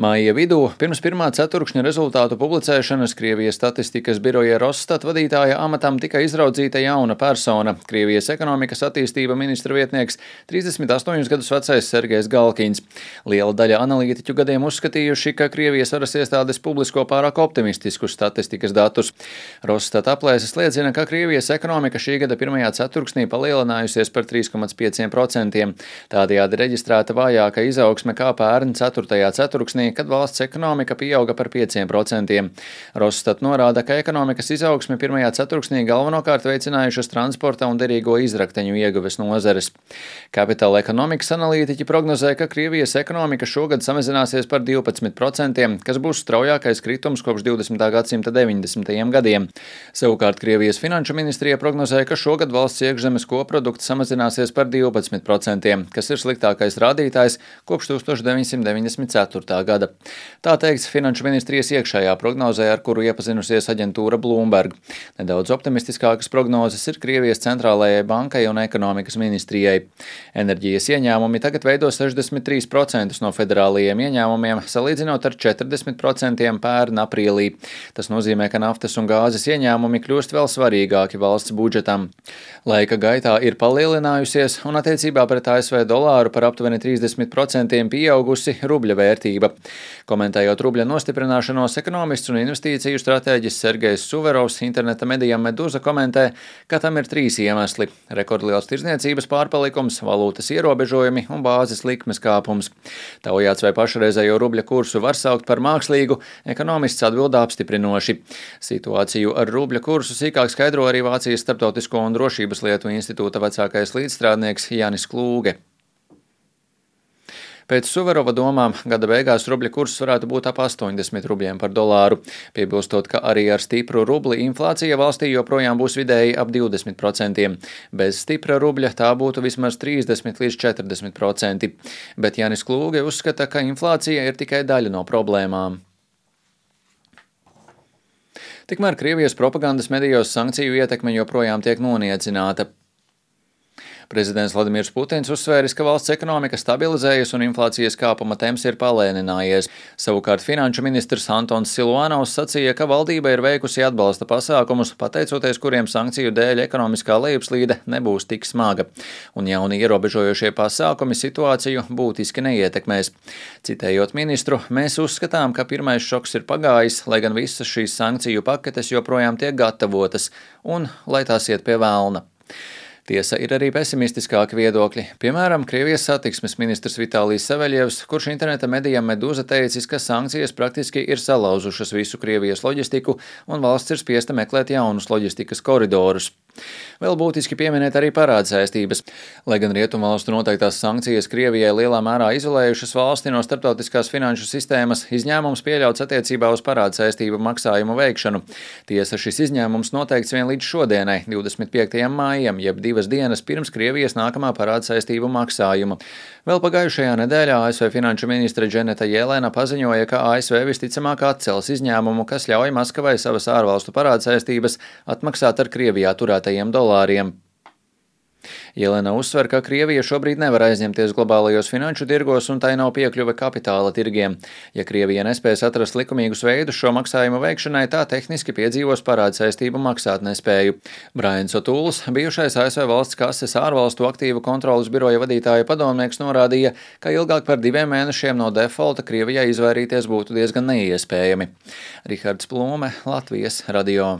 Māja vidū, pirms pirmā ceturkšņa rezultātu publicēšanas Krievijas statistikas biroja Rosstat vadītāja amatam tika izraudzīta jauna persona - Krievijas ekonomikas attīstība ministra vietnieks 38 gadus vecais Sergejs Galkins. Liela daļa analītiķu gadiem uzskatījuši, ka Krievijas varas iestādes publisko pārāk optimistiskus statistikas datus. Rosstat aplēses liecina, ka Krievijas ekonomika šī gada pirmajā ceturksnī palielinājusies par 3,5%. Tādējādi reģistrēta vājāka izaugsme kā pērn 4. ceturksnī kad valsts ekonomika pieauga par 5%. Rosstat norāda, ka ekonomikas izaugsme pirmajā ceturksnī galvenokārt veicinājušas transporta un derīgo izrakteņu ieguves nozares. Kapitāla ekonomikas analītiķi prognozē, ka Krievijas ekonomika šogad samazināsies par 12%, kas būs straujākais kritums kopš 20. gadsimta 90. gadiem. Savukārt Krievijas finanšu ministrija prognozē, ka šogad valsts iekšzemes koprodukts samazināsies par 12%, kas ir sliktākais rādītājs kopš 1994. gada gada. Tā teikts Finanšu ministrijas iekšējā prognozē, ar kuru iepazinusies aģentūra Bloomberg. Nedaudz optimistiskākas prognozes ir Krievijas centrālajai bankai un ekonomikas ministrijai. Enerģijas ieņēmumi tagad veido 63% no federālajiem ieņēmumiem, salīdzinot ar 40% pērn aprīlī. Tas nozīmē, ka naftas un gāzes ieņēmumi kļūst vēl svarīgāki valsts budžetam. Laika gaitā ir palielinājusies un attiecībā pret ASV dolāru par aptuveni 30% pieaugusi rubļa vērtība. Komentējot rubļa nostiprināšanos, ekonomists un investīciju stratēģis Sergejs Suverovs interneta medijām Meduza komentē, ka tam ir trīs iemesli - rekordliels tirzniecības pārpalikums, valūtas ierobežojumi un bāzes likmes kāpums. Taujāts vai pašreizējo rubļa kursu var saukt par mākslīgu, ekonomists atbild apstiprinoši. Situāciju ar rubļa kursu sīkāk skaidro arī Vācijas starptautisko un drošības lietu institūta vecākais līdzstrādnieks Jānis Klūge. Pēc Suverova domām gada beigās rubļa kurs varētu būt ap 80 rubļiem par dolāru, piebilstot, ka arī ar stipru rubli inflācija valstī joprojām būs vidēji ap 20%. Bez stipra rubļa tā būtu vismaz 30 līdz 40%, bet Jānis Klūge uzskata, ka inflācija ir tikai daļa no problēmām. Tikmēr Krievijas propagandas medijos sankciju ietekme joprojām tiek noniecināta. Prezidents Vladimirs Putins uzsvēris, ka valsts ekonomika stabilizējas un inflācijas kāpuma temps ir palēninājies. Savukārt finanšu ministrs Antons Silvanovs sacīja, ka valdība ir veikusi atbalsta pasākumus, pateicoties kuriem sankciju dēļ ekonomiskā lejupslīde nebūs tik smaga, un jauni ierobežojošie pasākumi situāciju būtiski neietekmēs. Citējot ministru, mēs uzskatām, ka pirmais šoks ir pagājis, lai gan visas šīs sankciju paketes joprojām tiek gatavotas, un lai tās iet pie vēlna. Tiesa ir arī pesimistiskāki viedokļi. Piemēram, Krievijas satiksmes ministrs Vitālijas Saveļevs, kurš interneta medijām Medūza teicis, ka sankcijas praktiski ir salauzušas visu Krievijas loģistiku un valsts ir spiesta meklēt jaunus loģistikas koridorus. Vēl būtiski pieminēt arī parādsaistības. Lai gan rietumvalstu noteiktās sankcijas Krievijai lielā mērā izolējušas valsti no starptautiskās finanšu sistēmas, izņēmums pieļauts attiecībā uz parādsaistību maksājumu veikšanu. Tiesa šis izņēmums noteikts vien līdz šodienai, 25. maijam, jeb divas dienas pirms Krievijas nākamā parādsaistību maksājuma. Vēl pagājušajā nedēļā ASV finanšu ministre Dženeta Jēlēna paziņoja, ka ASV visticamāk atcels izņēmumu, kas ļauj Maskavai savas ārvalstu parādsaistības atmaksāt ar Krievijā turētajiem dolāriem. Jelena uzsver, ka Krievija šobrīd nevar aizņemties globālajos finanšu tirgos un tai nav piekļuve kapitāla tirgiem. Ja Krievija nespēs atrast likumīgus veidus šo maksājumu veikšanai, tā tehniski piedzīvos parāda saistību maksāt nespēju. Brians Otūls, bijušais ASV valsts kases ārvalstu aktīvu kontrolas biroja vadītāja padomnieks, norādīja, ka ilgāk par diviem mēnešiem no defaulta Krievijai izvairīties būtu diezgan neiespējami. Rihards Plūme, Latvijas radio.